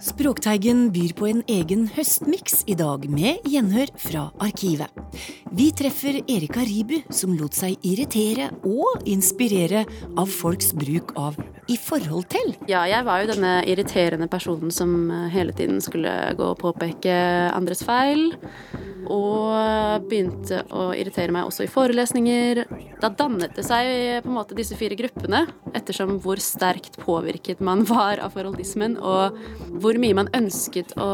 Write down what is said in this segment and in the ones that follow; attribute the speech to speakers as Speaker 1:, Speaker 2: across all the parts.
Speaker 1: Språkteigen byr på en egen høstmiks i dag, med gjenhør fra arkivet. Vi treffer Erika Ribu, som lot seg irritere og inspirere av folks bruk av 'i forhold til'.
Speaker 2: Ja, jeg var jo denne irriterende personen som eh, hele tiden skulle gå og påpeke andres feil. Og begynte å irritere meg også i forelesninger. Da dannet det seg på en måte disse fire gruppene, ettersom hvor sterkt påvirket man var av forholdismen, og hvor mye man ønsket å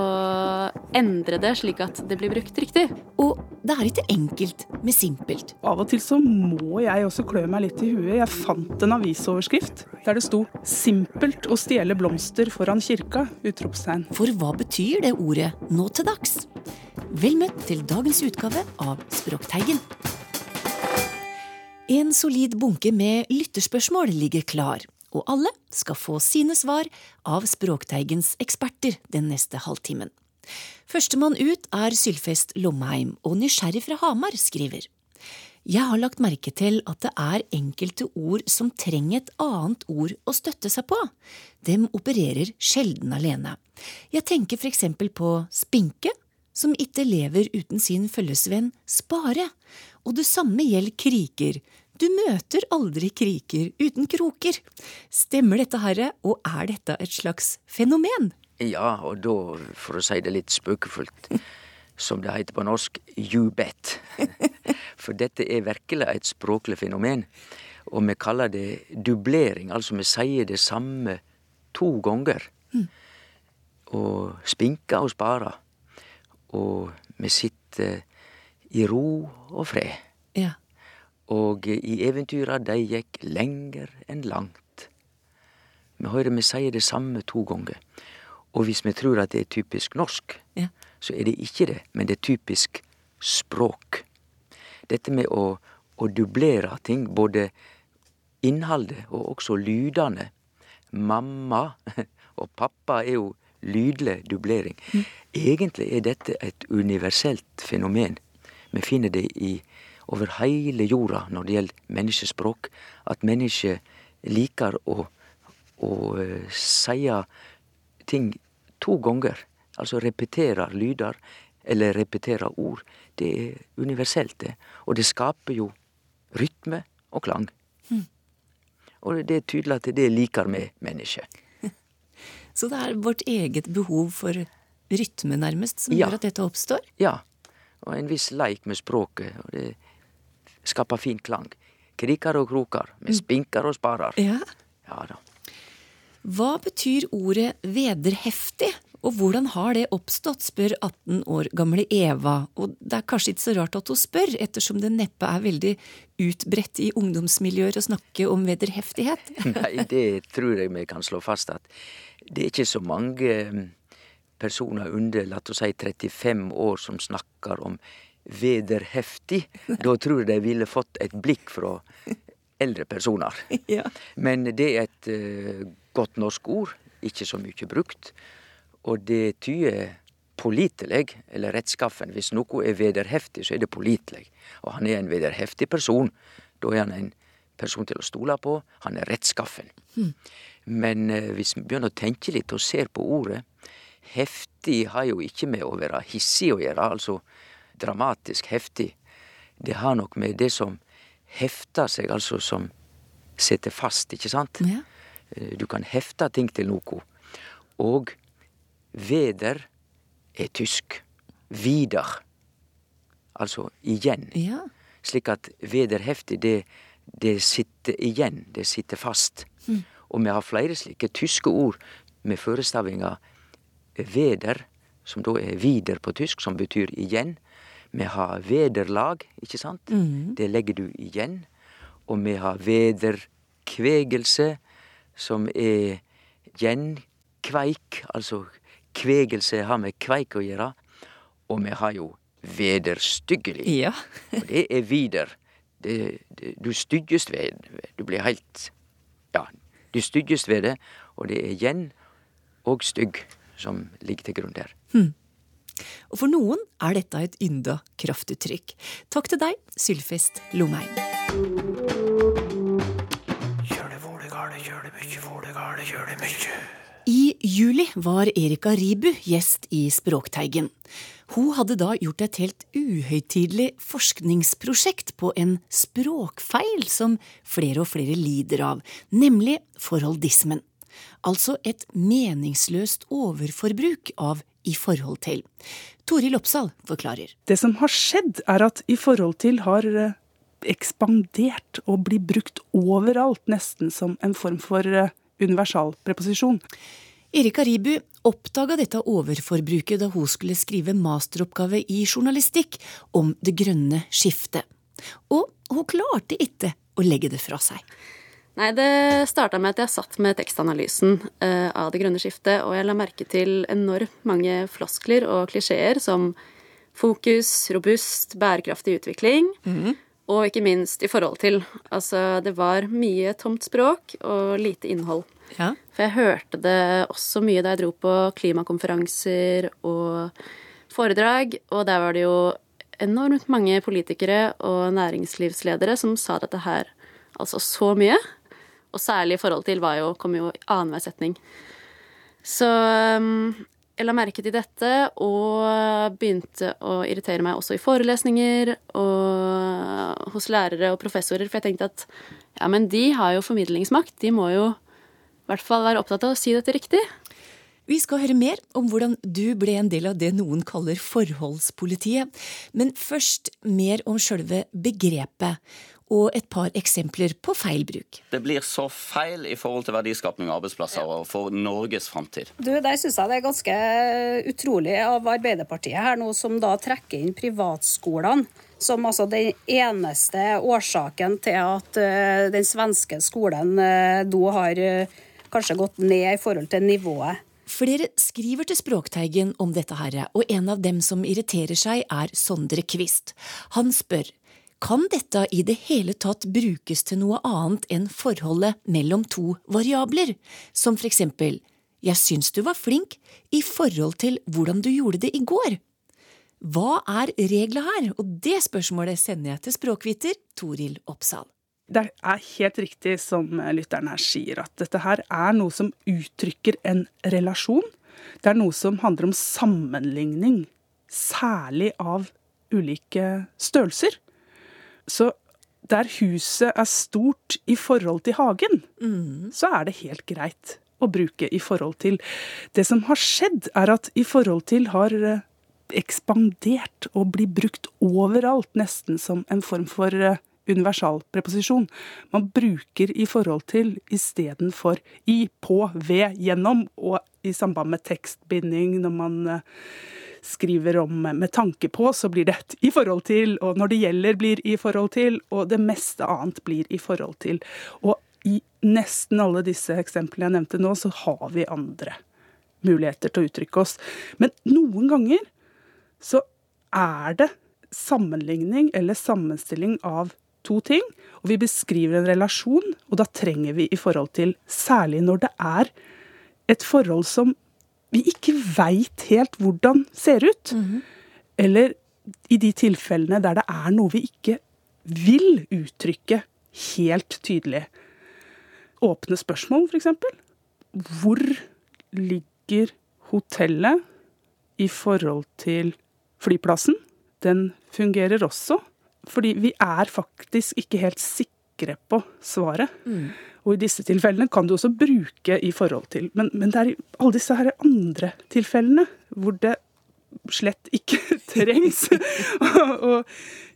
Speaker 2: endre det slik at det blir brukt riktig.
Speaker 1: Og det er ikke enkelt med simpelt.
Speaker 3: Av og til så må jeg også klø meg litt i huet. Jeg fant en avisoverskrift der det sto 'Simpelt å stjele blomster foran kirka'? utropstegn.
Speaker 1: For hva betyr det ordet nå til dags? Vel møtt til dagens utgave av Språkteigen. En solid bunke med lytterspørsmål ligger klar, og alle skal få sine svar av Språkteigens eksperter den neste halvtimen. Førstemann ut er Sylfest Lomheim, og nysgjerrig fra Hamar skriver. Jeg har lagt merke til at det er enkelte ord som trenger et annet ord å støtte seg på. Dem opererer sjelden alene. Jeg tenker for eksempel på spinke, som ikke lever uten sin følgesvenn Spare, og det samme gjelder kriker. Du møter aldri kriker uten kroker. Stemmer dette, herre, og er dette et slags fenomen?
Speaker 4: Ja, og da, for å si det litt spøkefullt, som det heter på norsk, you bet. For dette er virkelig et språklig fenomen, og vi kaller det dublering. Altså vi sier det samme to ganger. Og spinker og sparer. Og vi sitter i ro og fred.
Speaker 1: Ja.
Speaker 4: Og i eventyra de gikk lenger enn langt. Vi hører vi sier det samme to ganger. Og hvis vi tror at det er typisk norsk,
Speaker 1: Ja.
Speaker 4: så er det ikke det, men det er typisk språk. Dette med å, å dublere ting, både innholdet og også lydene. Mamma og pappa er jo lydlig dublering. Egentlig er dette et universelt fenomen. Vi finner det i, over hele jorda når det gjelder menneskespråk. At mennesker liker å, å eh, sie ting to ganger. Altså repeterer lyder eller repeterer ord. Det er universelt, det. Og det skaper jo rytme og klang. Og det er tydelig at det liker vi mennesker.
Speaker 1: Så det er vårt eget behov for rytme, nærmest, som
Speaker 4: Ja.
Speaker 1: gjør at dette oppstår?
Speaker 4: Ja. Og en viss leik med språket. Og det skaper fin klang. Krikar og krokar. med spinker og sparer.
Speaker 1: Ja.
Speaker 4: Ja da.
Speaker 1: Hva betyr ordet vederheftig, og hvordan har det oppstått, spør 18 år gamle Eva, og det er kanskje ikke så rart at hun spør, ettersom det neppe er veldig utbredt i ungdomsmiljøer å snakke om vederheftighet.
Speaker 4: Nei, det tror jeg vi kan slå fast at det er ikke så mange mm, personer under la oss si 35 år som snakker om vederheftig. Da tror jeg de ville fått et blikk fra eldre personer.
Speaker 1: Ja.
Speaker 4: Men det er et eh, godt norsk ord, ikke så mye brukt. Og det tyder pålitelig, eller rettskaffen. Hvis noe er vederheftig, så er det pålitelig. Og han er en vederheftig person. Da er han en person til å stole på. Han er rettskaffen. Men eh, hvis vi begynner å tenke litt og ser på ordet Heftig har jo ikke med å være hissig å gjøre, altså dramatisk heftig. Det har nok med det som hefter seg, altså som setter fast, ikke sant?
Speaker 1: Ja.
Speaker 4: Eh, Du kan hefte ting til noe. Og veder er tysk. Vidar. Altså igjen.
Speaker 1: Ja.
Speaker 4: Slik at vederheftig, det, det sitter igjen. Det sitter fast. Og vi har flere slike tyske ord med førestavinga veder, som da er vider på tysk, som betyr igjen. Vi har vederlag, ikke sant? Det legger du igjen. Og vi har vederkvegelse, som er gjenkveik, altså kvegelse har med kveik å gjøre. Og vi har jo vederstyggelig.
Speaker 1: Ja.
Speaker 4: Og det er vider. Det, det, du styggest ved Du blir helt Ja, du styggest ved det, og det er gjen og stygg som ligger til grunn der.
Speaker 1: Og for noen er dette et ynda kraftuttrykk. Takk til deg, Sylfest Lomheim. I juli var Erika Ribu gjest i Språkteigen. Hun hadde da gjort et helt uhøytidelig forskningsprosjekt på en språkfeil som flere og flere lider av, nemlig forholdismen. Altså et meningsløst overforbruk av i forhold til. Toril Oppsal forklarer.
Speaker 3: Det som har skjedd, er at i forhold til har eh, ekspandert og blir brukt overalt, nesten som en form for eh, universalpreposisjon.
Speaker 1: Erika Ribu oppdaga dette overforbruket da hun skulle skrive masteroppgave i journalistikk om det grønne skiftet. Og hun klarte ikke å legge det fra seg.
Speaker 2: Nei, det starta med at jeg satt med tekstanalysen uh, av det grønne skiftet, og jeg la merke til enormt mange floskler og klisjeer som fokus, robust, bærekraftig utvikling. Mm. Og ikke minst i forhold til. Altså, det var mye tomt språk og lite innhold. Ja. For jeg hørte det også mye da jeg dro på klimakonferanser og foredrag, og der var det jo enormt mange politikere og næringslivsledere som sa dette her altså så mye. Og særlig i forhold til var jo, kom jo annenhver setning. Så um, jeg la merke til dette og begynte å irritere meg også i forelesninger og hos lærere og professorer, for jeg tenkte at ja, men de har jo formidlingsmakt. De må jo i hvert fall være opptatt av å si dette riktig.
Speaker 1: Vi skal høre mer om hvordan du ble en del av det noen kaller forholdspolitiet. Men først mer om sjølve begrepet og et par eksempler på feil bruk.
Speaker 5: Det blir så feil i forhold til verdiskapning og arbeidsplasser og for Norges framtid.
Speaker 6: Du, Der syns jeg det er ganske utrolig av Arbeiderpartiet her nå, som da trekker inn privatskolene som altså den eneste årsaken til at uh, den svenske skolen uh, da har uh, kanskje gått ned i forhold til nivået.
Speaker 1: Flere skriver til Språkteigen om dette her, og en av dem som irriterer seg, er Sondre Kvist. Han spør kan dette i det hele tatt brukes til noe annet enn forholdet mellom to variabler, som for eksempel jeg syns du var flink i forhold til hvordan du gjorde det i går. Hva er regla her, og det spørsmålet sender jeg til språkviter Toril Oppsal.
Speaker 3: Det er helt riktig som lytteren her sier, at dette her er noe som uttrykker en relasjon. Det er noe som handler om sammenligning, særlig av ulike størrelser. Så der huset er stort i forhold til hagen, mm. så er det helt greit å bruke i forhold til. Det som har skjedd, er at i forhold til har eh, ekspandert og blir brukt overalt, nesten som en form for eh, universalpreposisjon. Man bruker i forhold til istedenfor i, på, ved, gjennom, og i samband med tekstbinding når man eh, skriver om med tanke på, så blir det et i forhold til, og når det gjelder, blir i forhold til, og det meste annet blir i forhold til. Og i nesten alle disse eksemplene jeg nevnte nå, så har vi andre muligheter til å uttrykke oss. Men noen ganger så er det sammenligning eller sammenstilling av to ting. Og vi beskriver en relasjon, og da trenger vi i forhold til, særlig når det er et forhold som vi ikke veit helt hvordan ser ut. Mm -hmm. Eller i de tilfellene der det er noe vi ikke vil uttrykke helt tydelig. Åpne spørsmål, f.eks. Hvor ligger hotellet i forhold til flyplassen? Den fungerer også. Fordi vi er faktisk ikke helt sikre på svaret. Mm. Og i disse tilfellene kan du også bruke i forhold til. Men, men det er i alle disse her andre tilfellene hvor det slett ikke trengs å,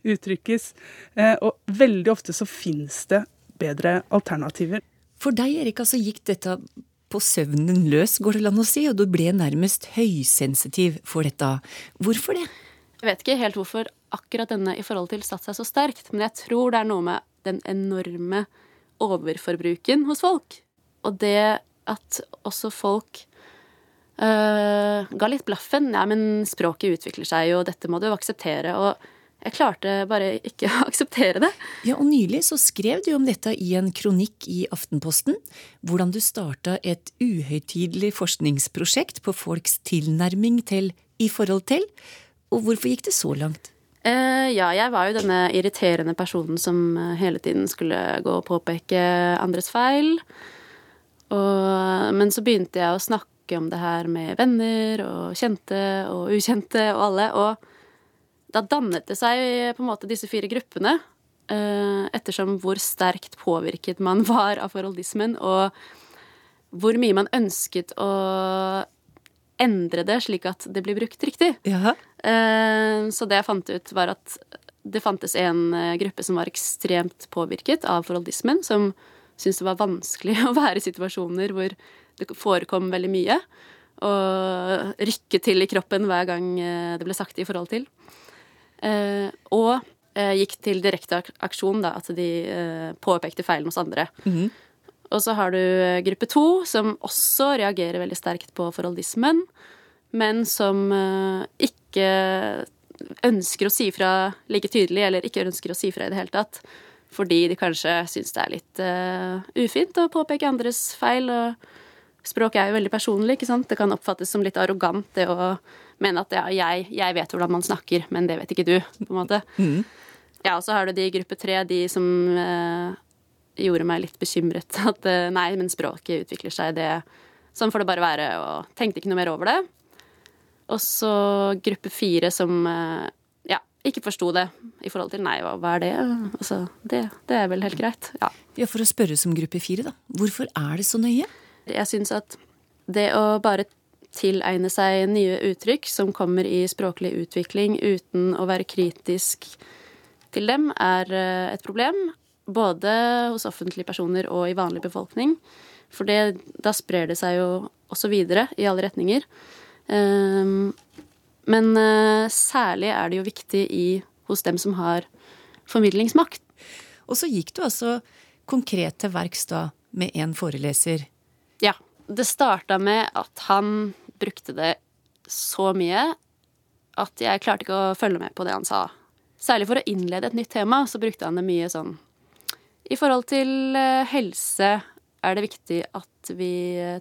Speaker 3: uttrykkes. Eh, og veldig ofte så finnes det bedre alternativer.
Speaker 1: For deg, Erika, så gikk dette på søvnen løs, går det an å si, og du ble nærmest høysensitiv for dette. Hvorfor det?
Speaker 2: Jeg vet ikke helt hvorfor akkurat denne i forhold til satt seg så sterkt, men jeg tror det er noe med den enorme overforbruken hos folk. Og det at også folk øh, ga litt blaffen. Ja, men språket utvikler seg, og dette må du akseptere. Og jeg klarte bare ikke å akseptere det.
Speaker 1: Ja, og Nylig så skrev du om dette i en kronikk i Aftenposten. Hvordan du starta et uhøytidelig forskningsprosjekt på folks tilnærming til i forhold til. Og hvorfor gikk det så langt?
Speaker 2: Eh, ja, jeg var jo denne irriterende personen som eh, hele tiden skulle gå og påpeke andres feil. Og, men så begynte jeg å snakke om det her med venner og kjente og ukjente og alle. Og da dannet det seg på en måte disse fire gruppene. Uh, ettersom hvor sterkt påvirket man var av forholdismen, og hvor mye man ønsket å endre det slik at det blir brukt riktig.
Speaker 1: Ja.
Speaker 2: Eh, Så det jeg fant ut, var at det fantes en eh, gruppe som var ekstremt påvirket av forholdismen, som syntes det var vanskelig å være i situasjoner hvor det forekom veldig mye. Og rykke til i kroppen hver gang eh, det ble sagt i forhold til. Og gikk til direkte aksjon, da, at de påpekte feilen hos andre. Og så har du eh, gruppe to, som også reagerer veldig sterkt på forholdismen, men som eh, ikke ønsker å si fra like tydelig, eller ikke ønsker å si fra i det hele tatt. Fordi de kanskje syns det er litt uh, ufint å påpeke andres feil. Og språk er jo veldig personlig, ikke sant. Det kan oppfattes som litt arrogant, det å mene at ja, jeg, jeg vet hvordan man snakker, men det vet ikke du, på en måte. Ja, og så har du de i gruppe tre, de som eh, gjorde meg litt bekymret. At eh, nei, men språket utvikler seg, det Sånn får det bare være, og tenkte ikke noe mer over det. Og så gruppe fire som eh, ja, ikke forsto det i forhold til nei, hva, hva er det? Altså, det? Det er vel helt greit. Ja.
Speaker 1: Ja, For å spørre som gruppe fire, da. Hvorfor er det så nøye?
Speaker 2: Jeg syns at det å bare tilegne seg nye uttrykk som kommer i språklig utvikling uten å være kritisk til dem, er eh, et problem. Både hos offentlige personer og i vanlig befolkning. For det, da sprer det seg jo også videre i alle retninger. Ehm, men eh, særlig er det jo viktig i, hos dem som har formidlingsmakt.
Speaker 1: Og så gikk du altså konkret til verks da med en foreleser.
Speaker 2: Ja. Det starta med at han brukte det så mye at jeg klarte ikke å følge med på det han sa. Særlig for å innlede et nytt tema, så brukte han det mye sånn I forhold til eh, helse er det viktig at vi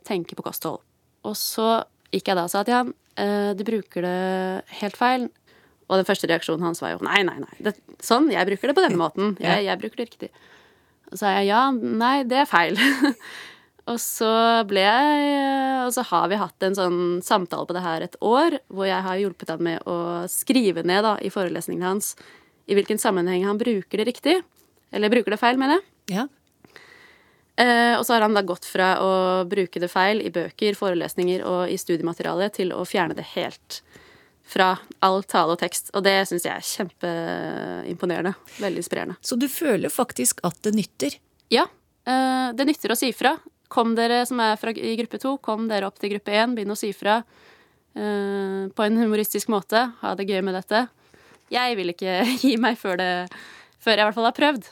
Speaker 2: tenker på kosthold. Og så gikk jeg da og sa til han eh, du bruker det helt feil. Og den første reaksjonen hans var jo nei, nei, nei. Det, sånn, jeg bruker det på denne måten. Jeg, jeg bruker det riktig. Og så sa jeg ja, nei, det er feil. og så ble jeg Og så har vi hatt en sånn samtale på det her et år, hvor jeg har hjulpet han med å skrive ned da, i forelesningene hans i hvilken sammenheng han bruker det riktig. Eller bruker det feil, mener jeg.
Speaker 1: Ja.
Speaker 2: Eh, og så har han da gått fra å bruke det feil i bøker, forelesninger og i studiemateriale til å fjerne det helt fra all tale og tekst. Og det syns jeg er kjempeimponerende. Veldig inspirerende.
Speaker 1: Så du føler faktisk at det nytter?
Speaker 2: Ja, eh, det nytter å si fra. Kom dere som er fra, i gruppe to, kom dere opp til gruppe én, begynn å si fra. eh, på en humoristisk måte. Ha det gøy med dette. Jeg vil ikke gi meg før, det, før jeg i hvert fall har prøvd.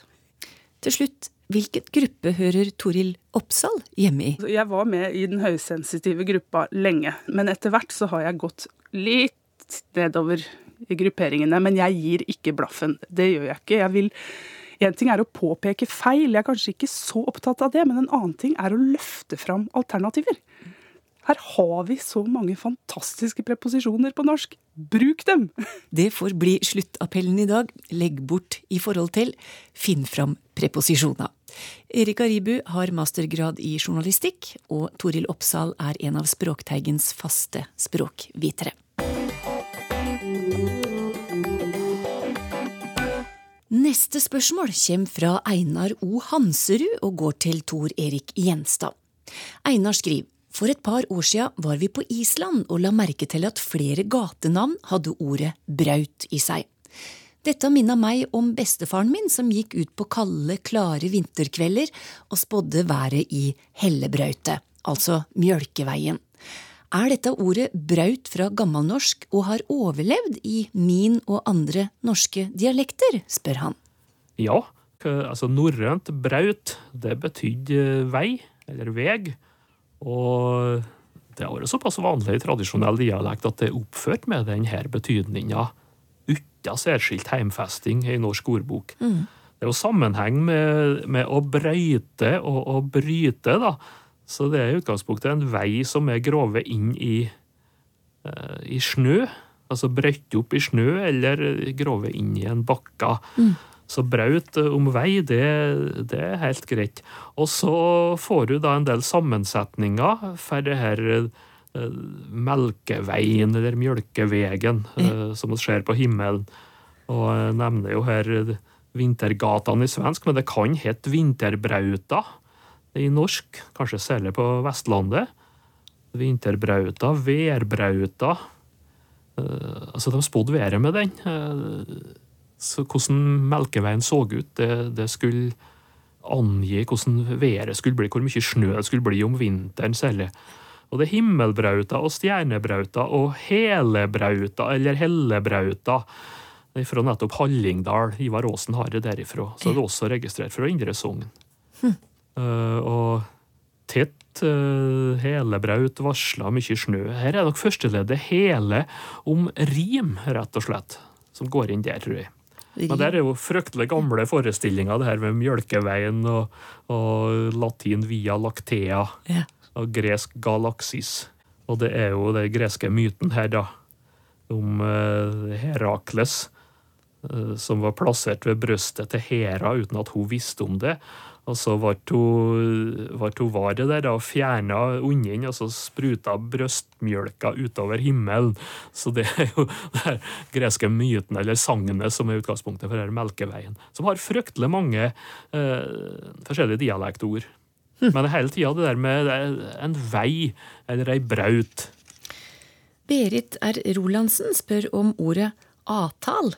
Speaker 1: Til slutt, hvilken gruppe hører Toril Oppsal hjemme i?
Speaker 3: Jeg var med i den høysensitive gruppa lenge, men etter hvert så har jeg gått litt nedover i grupperingene. Men jeg gir ikke blaffen. Det gjør jeg ikke. Jeg vil en ting er å påpeke feil, jeg er kanskje ikke så opptatt av det, men en annen ting er å løfte fram alternativer. Her har vi så mange fantastiske preposisjoner på norsk. Bruk dem!
Speaker 1: Det får bli sluttappellen i dag. Legg bort i forhold til. Finn fram preposisjoner. Erik Aribu har mastergrad i journalistikk, og Toril Oppsal er en av Språkteigens faste språkvitere. Neste spørsmål kommer fra Einar O. Hanserud og går til Tor Erik Gjenstad. Einar skriver for et par år siden var vi på Island og la merke til at flere gatenavn hadde ordet braut i seg. Dette minna meg om bestefaren min som gikk ut på kalde, klare vinterkvelder og spådde været i Hellebrautet, altså Mjølkeveien. Er dette ordet braut fra gammelnorsk og har overlevd i min og andre norske dialekter, spør han.
Speaker 7: Ja, altså norrønt braut, det betydde vei, eller veg. Og det har vært såpass vanlig i tradisjonell dialekt at det er oppført med denne betydninga uten særskilt heimfesting i norsk ordbok. Det er jo sammenheng med, med å brøyte og å bryte, da. Så det er i utgangspunktet en vei som er grovet inn i uh, i snø. Altså brøtt opp i snø eller grovet inn i en bakka. Så braut eh, om vei, det, det er helt greit. Og så får du da en del sammensetninger for det her eh, Melkeveien, eller Mjølkevegen, eh, som vi ser på himmelen. Og jeg nevner jo her Vintergatene i svensk, men det kan hete Vinterbrauta i norsk, kanskje særlig på Vestlandet. Vinterbrauta, Værbrauta. Altså, de spådde været med den. Så hvordan Melkeveien så ut, det, det skulle angi hvordan været skulle bli, hvor mye snø det skulle bli om vinteren særlig. Og det er Himmelbrauta og Stjernebrauta og Helebrauta, eller Hellebrauta, fra nettopp Hallingdal. Ivar Aasen har det derifra. Så det er også registrert fra Indre Sogn. Eh, og tett uh, helebraut varsla mye snø. Her er nok førsteleddet hele om rim, rett og slett, som går inn der, tror jeg. Men der er jo fryktelig gamle forestillinger, det her med Mjølkeveien og, og latin via lactea
Speaker 1: Ja.
Speaker 7: og gresk galaksis. Og det er jo den greske myten her, da, om eh, Herakles, eh, som var plassert ved brøstet til Hera uten at hun visste om det. Og så ble hun, det der og fjerna ungen, og så spruta brøstmjølka utover himmelen. Så det er jo den greske myten, eller sagnet, som er utgangspunktet for denne Melkeveien. Som har fryktelig mange eh, forskjellige dialektord. Men hele tida det der med en vei eller ei braut.
Speaker 1: Berit R. Rolandsen spør om ordet avtal.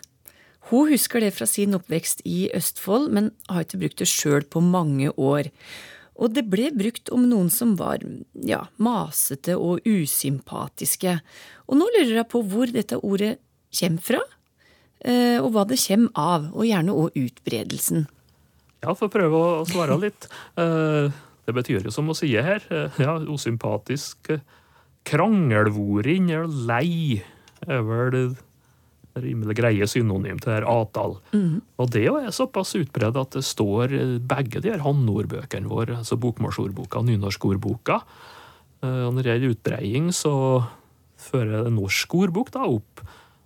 Speaker 1: Hun husker det fra sin oppvekst i Østfold, men har ikke brukt det sjøl på mange år. Og det ble brukt om noen som var ja, masete og usympatiske. Og nå lurer jeg på hvor dette ordet kommer fra, eh, og hva det kommer av, og gjerne òg utbredelsen.
Speaker 7: Ja, for å prøve å svare litt. Eh, Det betyr jo som å si her, eh, ja, usympatisk. Krangelvoring eller lei er vel rimelig greie synonym til her, her Mm. Og det er såpass utbredt at det står eh, begge de her handordbøkene våre, altså bokmålsordboka og nynorskordboka. Eh, Og når det gjelder utbreiing, så fører norsk ordbok da opp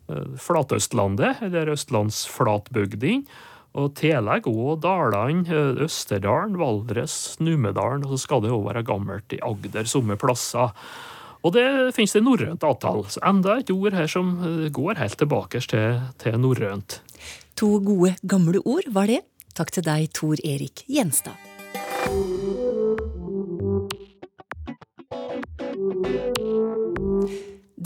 Speaker 7: eh, Flatøstlandet, eller østlandsflatbygdene, og tillegg òg Dalane, eh, Østerdalen, Valdres, Numedalen, og så skal det òg være gammelt i Agder, somme plasser. Og det finnes det norrønt avtale, så enda et ord her som eh, går helt tilbake til, til norrønt.
Speaker 1: To gode, gamle ord var det. Takk til deg, Tor Erik Gjenstad.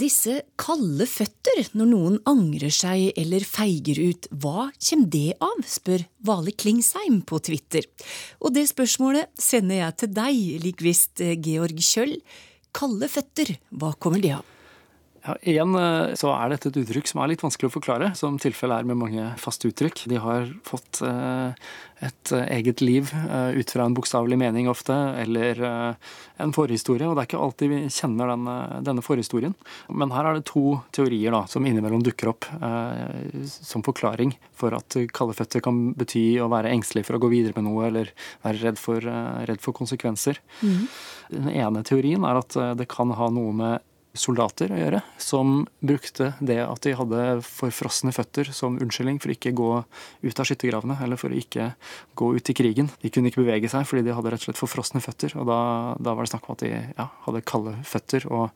Speaker 1: Disse kalde føtter når noen angrer seg eller feiger ut, hva kommer det av, spør Vale Klingsheim på Twitter. Og det spørsmålet sender jeg til deg, likvisst eh, Georg Kjøll. Kalde føtter, hva kommer de av?
Speaker 8: Ja, igjen eh, så er dette et uttrykk som er litt vanskelig å forklare, som tilfellet er med mange faste uttrykk. De har fått eh, et eh, eget liv ut fra en bokstavelig mening ofte, eller en forhistorie, og det er ikke alltid vi kjenner den, eh, denne forhistorien. Men her er det to teorier da, som innimellom dukker opp som forklaring for at kalde føtter kan bety å være engstelig for å gå videre med noe, eller være redd for, redd for konsekvenser. Den ene teorien er at det kan ha noe med soldater å gjøre, som brukte det at de hadde forfrosne føtter som unnskyldning for ikke gå ut av skyttergravene, eller for å ikke gå ut i krigen. De kunne ikke bevege seg fordi de hadde rett og slett forfrosne føtter, og da, da var det snakk om at de ja, hadde kalde føtter. Og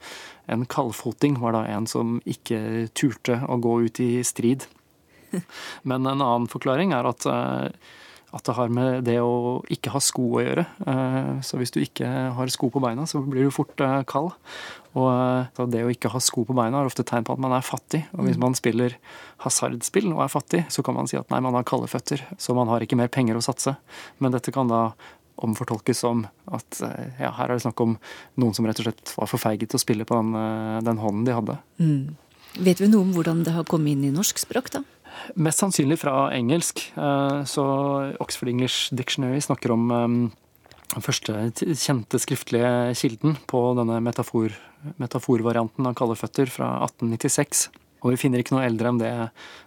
Speaker 8: en kaldfoting var da en som ikke turte å gå ut i strid. Men en annen forklaring er at eh, at det har med det å ikke ha sko å gjøre. Eh, Så hvis du ikke har sko på beina, så blir du fort eh, kald. Og eh, det å ikke ha sko på beina er ofte tegn på at man er fattig. Og hvis man spiller hasardspill og er fattig, så kan man si at nei, man har kalde føtter, så man har ikke mer penger å satse. Men dette kan da omfortolkes som at ja, her er det snakk om noen som rett og slett var for feige til å spille på den, den hånden de hadde.
Speaker 1: Vet vi noe om hvordan det har kommet inn i norsk språk, da?
Speaker 8: Mest sannsynlig fra engelsk. Eh, Så Oxford English Dictionary snakker om eh, den første kjente skriftlige kilden på denne metafor, metaforvarianten av kalde føtter fra 1896. Og vi finner ikke noe eldre enn det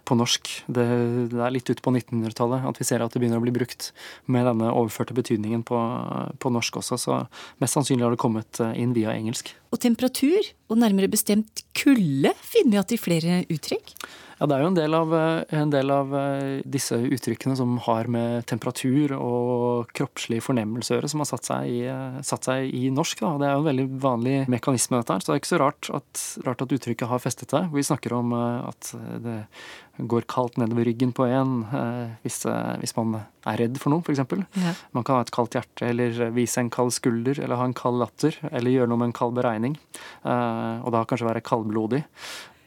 Speaker 8: på norsk. Det, det er litt ut på 1900-tallet at vi ser at det begynner å bli brukt med denne overførte betydningen på, på norsk også. Så mest sannsynlig har det kommet eh, inn via engelsk.
Speaker 1: Og temperatur, og nærmere bestemt kulde, finner vi at i flere uttrykk.
Speaker 8: Ja, Det er jo en del, av, eh, en del av eh, disse uttrykkene som har med temperatur og kroppslig fornemmelse å gjøre, som har satt seg, i, eh, satt seg i norsk. Da. Det er jo en veldig vanlig mekanisme, dette her. Så det er ikke så rart at, rart at uttrykket har festet seg. Vi snakker om at det går kaldt nedover ryggen på en hvis, hvis man er redd for noe, f.eks. Ja. Man kan ha et kaldt hjerte, eller vise en kald skulder, eller ha en kald latter, eller gjøre noe med en kald beregning. Og da kanskje være kaldblodig.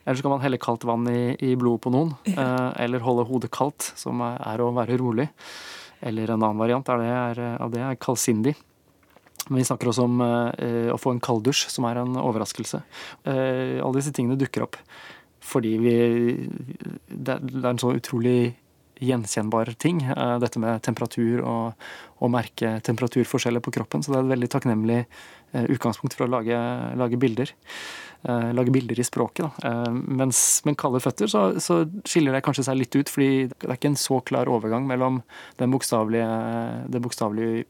Speaker 8: Eller så kan man helle kaldt vann i, i blodet på noen. Ja. Eh, eller holde hodet kaldt, som er å være rolig. Eller en annen variant av det er, av det er kaldsindig. Men vi snakker også om eh, å få en kalddusj, som er en overraskelse. Eh, alle disse tingene dukker opp fordi vi Det, er en så utrolig gjenkjennbar ting, eh, dette med temperatur og å merke temperaturforskjeller på kroppen. Så det er et veldig takknemlig eh, utgangspunkt for å lage, lage bilder. Eh, lage bilder i språket. Da. Mens med kalde føtter så, så, skiller det kanskje seg litt ut, fordi det er ikke en så klar overgang mellom den bokstavelige, den bokstavelige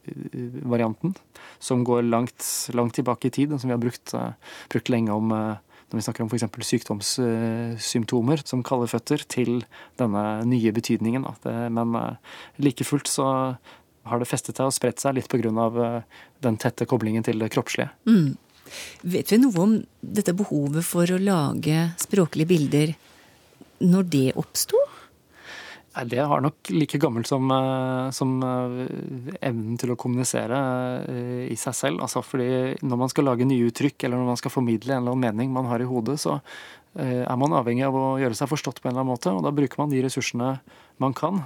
Speaker 8: varianten, som går langt, langt, tilbake i tid, og som vi har brukt, brukt lenge om når vi snakker om f.eks. sykdomssymptomer som kalde føtter, til denne nye betydningen. Men like fullt så har det festet seg og spredt seg litt pga. den tette koblingen til det kroppslige.
Speaker 1: Mm. Vet vi noe om dette behovet for å lage språklige bilder når det oppsto?
Speaker 8: Det har nok like gammelt som, eh, som, eh, evnen til å kommunisere eh, i seg selv. Altså fordi når man skal lage nye uttrykk, eller når man skal formidle en eller annen mening man har i hodet, så er man avhengig av å gjøre seg forstått på en eller annen måte. Og da bruker man de ressursene man kan.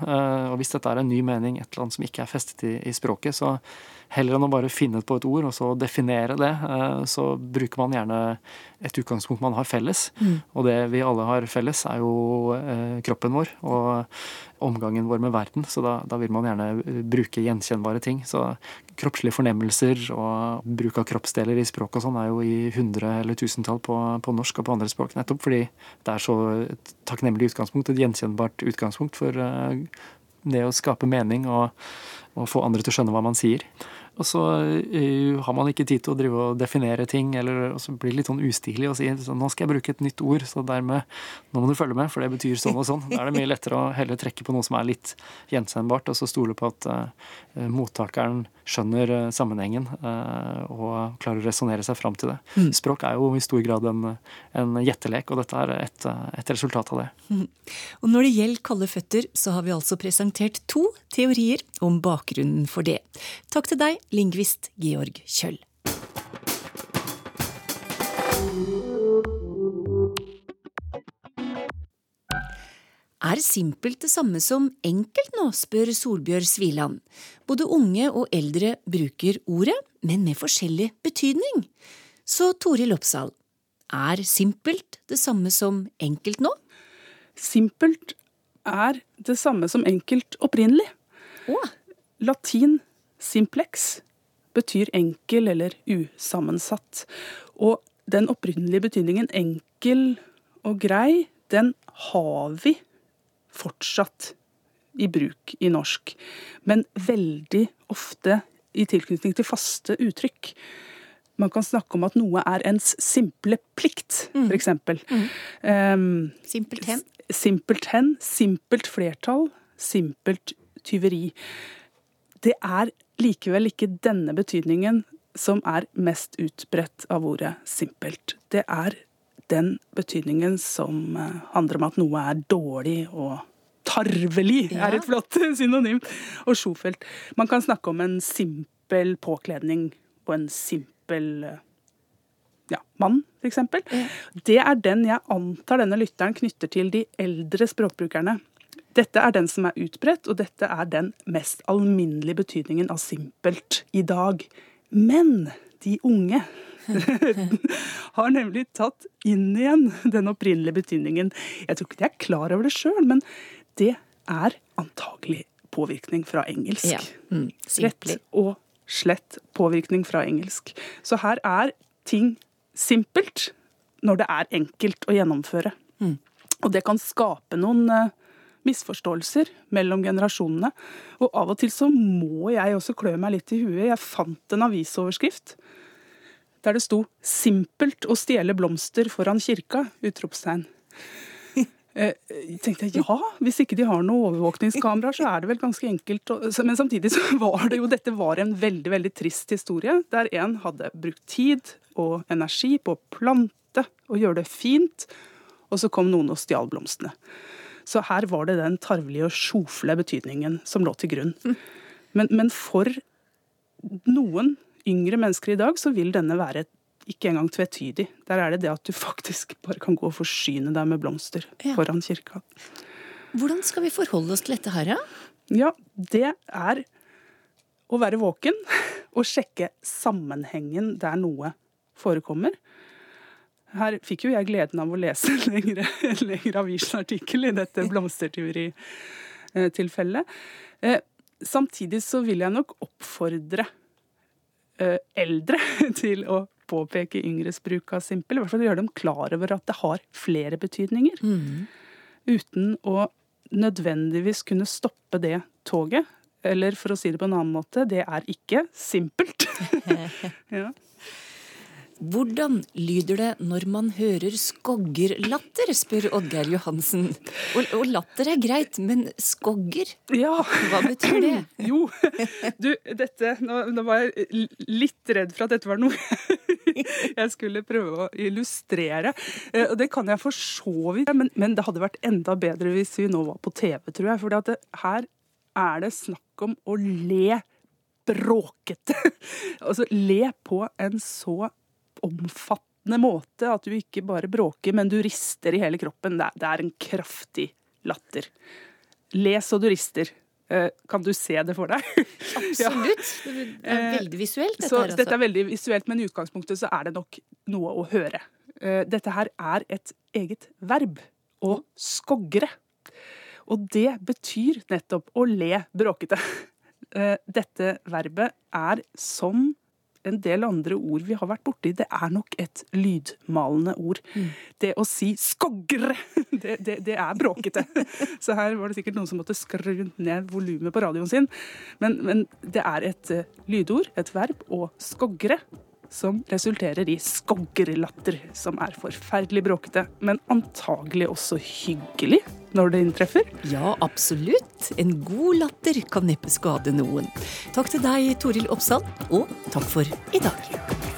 Speaker 8: Og hvis dette er en ny mening, et eller annet som ikke er festet i, i språket, så Heller enn å bare finne på et ord og så definere det, eh, så bruker man gjerne et utgangspunkt man har felles. Mm. Og det vi alle har felles, er jo eh, kroppen vår og omgangen vår med verden. Så da, da vil man gjerne eh, bruke gjenkjennbare ting. Så kroppslige fornemmelser og bruk av kroppsdeler i språk og sånn er jo i hundre eller tusentall på, på, norsk og på andre språk. Nettopp fordi det er så et takknemlig utgangspunkt, et gjenkjennbart utgangspunkt for det å skape mening og, og få andre til å skjønne hva man sier. Og så uh, har man ikke tid til å drive og definere ting, eller og så blir det litt sånn ustilig å si så nå skal jeg bruke et nytt ord, så dermed nå må du følge med, for det betyr sånn og sånn. Da er det mye lettere å heller trekke på noe som er litt gjenkjennbart, og så stole på at uh, mottakeren skjønner uh, sammenhengen og klarer å resonnere seg fram til det. Mm. Språk er jo i stor grad en, en gjettelek, og dette er et, et resultat av det. Mm.
Speaker 1: Og når det gjelder kalde føtter, så har vi altså presentert to teorier om bakgrunnen for det. Takk til deg, lingvist Georg Kjøll. Er simpelt det samme som enkelt nå, spør Solbjørg Sviland. Både unge og eldre bruker ordet, men med forskjellig betydning. Så Toril Oppsal, er simpelt det samme som enkelt nå?
Speaker 3: Simpelt er det samme som enkelt opprinnelig.
Speaker 1: Åh.
Speaker 3: Latin simplex betyr enkel eller usammensatt. Og den opprinnelige betydningen enkel og grei, den har vi fortsatt i bruk i norsk. Men veldig ofte i tilknytning til faste uttrykk. Man kan snakke om at noe er ens simple plikt, mm. f.eks. Mm. Um,
Speaker 1: Simpelt
Speaker 3: hen, Simpelt flertall. Simpelt tyveri. Det er likevel ikke denne betydningen som er mest utbredt av ordet simpelt. Det er den betydningen som eh, handler om at noe er dårlig og tarvelig, ja. er et flott synonym. Og sjofelt. Man kan snakke om en simpel påkledning på en simpel eh, ja, mann, f.eks. Ja. Det er den jeg antar denne lytteren knytter til de eldre språkbrukerne. Dette er den som er utbredt, og dette er den mest alminnelige betydningen av simpelt i dag. Men de unge har nemlig tatt inn igjen den opprinnelige betydningen. Jeg tror ikke de er klar over det sjøl, men det er antagelig påvirkning fra engelsk. Ja. Mm, Rett og slett påvirkning fra engelsk. Så her er ting simpelt når det er enkelt å gjennomføre. Mm. Og det kan skape noen uh, misforståelser mellom generasjonene. Og av og til så må jeg også klø meg litt i huet. Jeg fant en avisoverskrift der det sto 'Simpelt å stjele blomster foran kirka'? utropstegn. Jeg tenkte jeg ja, hvis ikke de har noe overvåkningskamera, så er det vel ganske enkelt. Men samtidig så var det jo dette var en veldig veldig trist historie, der en hadde brukt tid og energi på å plante og gjøre det fint, og så kom noen og stjal blomstene. Så her var det den tarvelige og sjofle betydningen som lå til grunn. Men, men for noen yngre mennesker i dag så vil denne være ikke engang tvetydig. Der er det det at du faktisk bare kan gå og forsyne deg med blomster ja. foran kirka.
Speaker 1: Hvordan skal vi forholde oss til dette her,
Speaker 3: ja? Ja, det er å være våken og sjekke sammenhengen der noe forekommer. Her fikk jo jeg gleden av å lese en lengre, lengre avisartikkel i dette blomstertyveritilfellet. Eh, samtidig så vil jeg nok oppfordre eh, eldre til å påpeke yngres bruk av simpel. I hvert fall gjøre dem klar over at det har flere betydninger. Mm. Uten å nødvendigvis kunne stoppe det toget. Eller for å si det på en annen måte, det er ikke simpelt.
Speaker 1: ja. Hvordan lyder det når man hører skoggerlatter, spør Oddgeir Johansen. Og, og, latter er greit, men skogger?
Speaker 3: Ja.
Speaker 1: Hva betyr det?
Speaker 3: Jo, du, dette nå, nå, var jeg litt redd for at dette var noe jeg skulle prøve å illustrere. Eh, og det kan jeg for så vidt, men, men, det hadde vært enda bedre hvis vi nå var på TV, tror jeg. For her er det snakk om å le bråkete. altså le på en så omfattende måte at du ikke bare bråker, men du rister i hele kroppen. Det er en kraftig latter. Les og du rister. Eh, kan du se det for deg?
Speaker 1: Absolutt. Det er eh, veldig visuelt.
Speaker 3: Dette, så, her, altså. dette er veldig visuelt, men i utgangspunktet så er det nok noe å høre. Eh, dette her er et eget verb. Å skogre. Og det betyr nettopp å le bråkete. Dette verbet er som en del andre ord vi har vært borti, det er nok et lydmalende ord. Mm. Det å si 'skogre', det, det, det, er bråkete. Så her var det sikkert noen som måtte skru ned volumet på radioen sin. Men, men, det er et uh, lydord, et verb, og skogre, som resulterer i skoggerlatter, som er forferdelig bråkete, men antagelig også hyggelig når det inntreffer.
Speaker 1: Ja, absolutt. En god latter kan neppe skade noen. Takk til deg, Toril Oppsal, og takk for i dag.